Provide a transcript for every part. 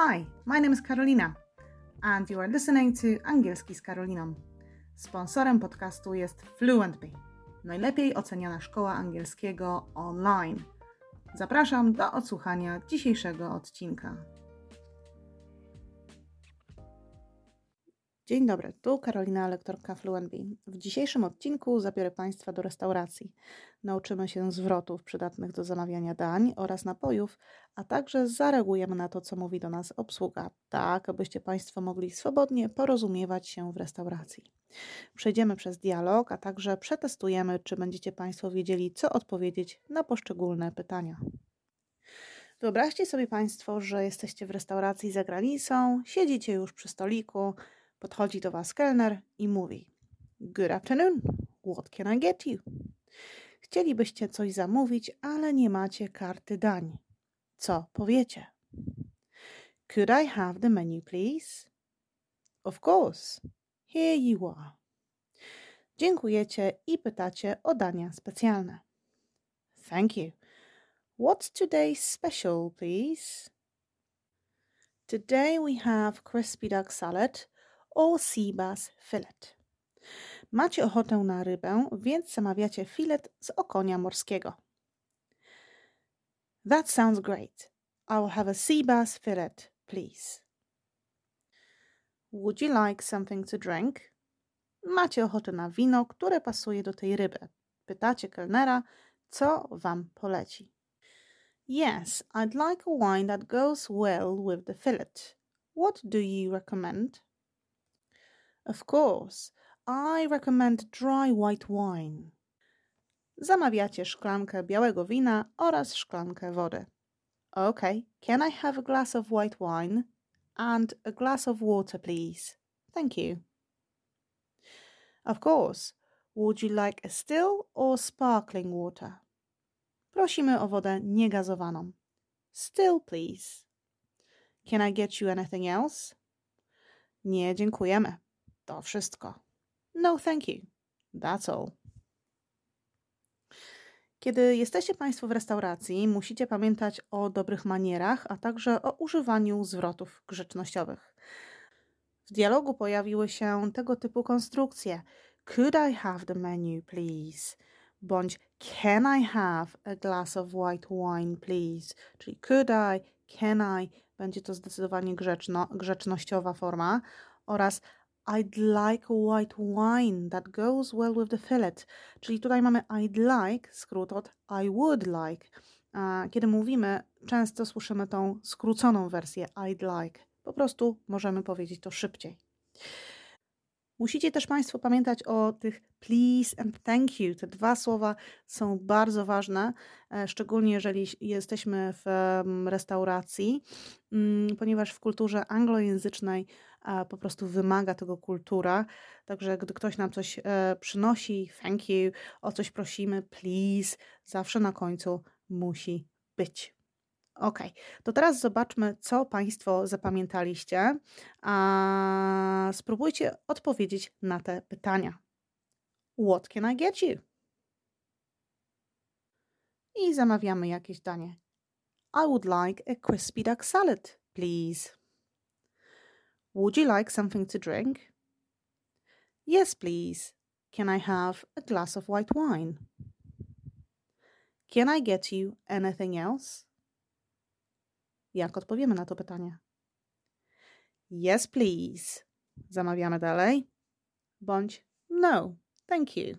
Hi, my name is Karolina and you are listening to Angielski z Karoliną. Sponsorem podcastu jest FluentBee, najlepiej oceniana szkoła angielskiego online. Zapraszam do odsłuchania dzisiejszego odcinka. Dzień dobry, tu Karolina, lektorka FluentBee. W dzisiejszym odcinku zabiorę Państwa do restauracji. Nauczymy się zwrotów przydatnych do zamawiania dań oraz napojów, a także zareagujemy na to, co mówi do nas obsługa, tak abyście Państwo mogli swobodnie porozumiewać się w restauracji. Przejdziemy przez dialog, a także przetestujemy, czy będziecie Państwo wiedzieli, co odpowiedzieć na poszczególne pytania. Wyobraźcie sobie Państwo, że jesteście w restauracji za granicą, siedzicie już przy stoliku, Podchodzi do Was kelner i mówi: Good afternoon, what can I get you? Chcielibyście coś zamówić, ale nie macie karty dań. Co powiecie? Could I have the menu, please? Of course. Here you are. Dziękujecie i pytacie o dania specjalne. Thank you. What's today's special, please? Today we have crispy duck salad or sea bass fillet. Macie ochotę na rybę, więc zamawiacie filet z okonia morskiego. That sounds great. I'll have a sea bass fillet, please. Would you like something to drink? Macie ochotę na wino, które pasuje do tej ryby. Pytacie kelnera, co wam poleci. Yes, I'd like a wine that goes well with the fillet. What do you recommend? Of course, I recommend dry white wine. Zamawiacie szklankę białego wina oraz szklankę wody. Okay, can I have a glass of white wine and a glass of water, please? Thank you. Of course. Would you like a still or sparkling water? Prosimy o wodę niegazowaną. Still, please. Can I get you anything else? Nie, dziękujemy. To wszystko. No, thank you. That's all. Kiedy jesteście Państwo w restauracji, musicie pamiętać o dobrych manierach, a także o używaniu zwrotów grzecznościowych. W dialogu pojawiły się tego typu konstrukcje. Could I have the menu, please? Bądź can I have a glass of white wine, please? Czyli could I, can I, będzie to zdecydowanie grzeczno, grzecznościowa forma oraz I'd like white wine that goes well with the fillet. Czyli tutaj mamy I'd like, skrót od I would like. Kiedy mówimy, często słyszymy tą skróconą wersję I'd like. Po prostu możemy powiedzieć to szybciej. Musicie też Państwo pamiętać o tych please and thank you. Te dwa słowa są bardzo ważne, e, szczególnie jeżeli jesteśmy w restauracji, mm, ponieważ w kulturze anglojęzycznej po prostu wymaga tego kultura. Także gdy ktoś nam coś e, przynosi, thank you, o coś prosimy, please, zawsze na końcu musi być. Ok, to teraz zobaczmy, co Państwo zapamiętaliście. A spróbujcie odpowiedzieć na te pytania. What can I get you? I zamawiamy jakieś danie. I would like a crispy duck salad, please. Would you like something to drink? Yes, please. Can I have a glass of white wine? Can I get you anything else? Jak odpowiemy na to pytanie? Yes, please. Zamawiamy dalej. Bądź no, thank you.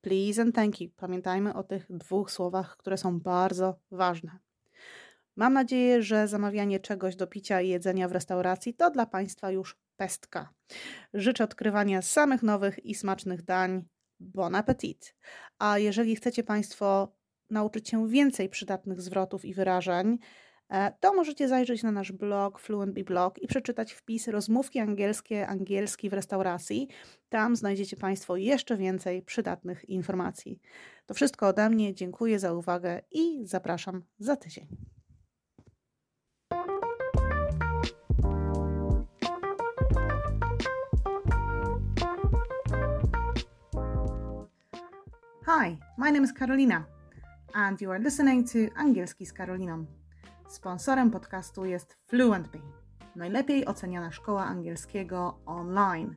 Please and thank you. Pamiętajmy o tych dwóch słowach, które są bardzo ważne. Mam nadzieję, że zamawianie czegoś do picia i jedzenia w restauracji to dla Państwa już pestka. Życzę odkrywania samych nowych i smacznych dań. Bon appetit! A jeżeli chcecie Państwo nauczyć się więcej przydatnych zwrotów i wyrażeń, to możecie zajrzeć na nasz blog Fluentby Blog i przeczytać wpis rozmówki angielskie, angielski w restauracji. Tam znajdziecie Państwo jeszcze więcej przydatnych informacji. To wszystko ode mnie. Dziękuję za uwagę i zapraszam za tydzień. Hi, my name is Karolina, and you are listening to Angielski z Karoliną. Sponsorem podcastu jest FluentBee, najlepiej oceniana szkoła angielskiego online.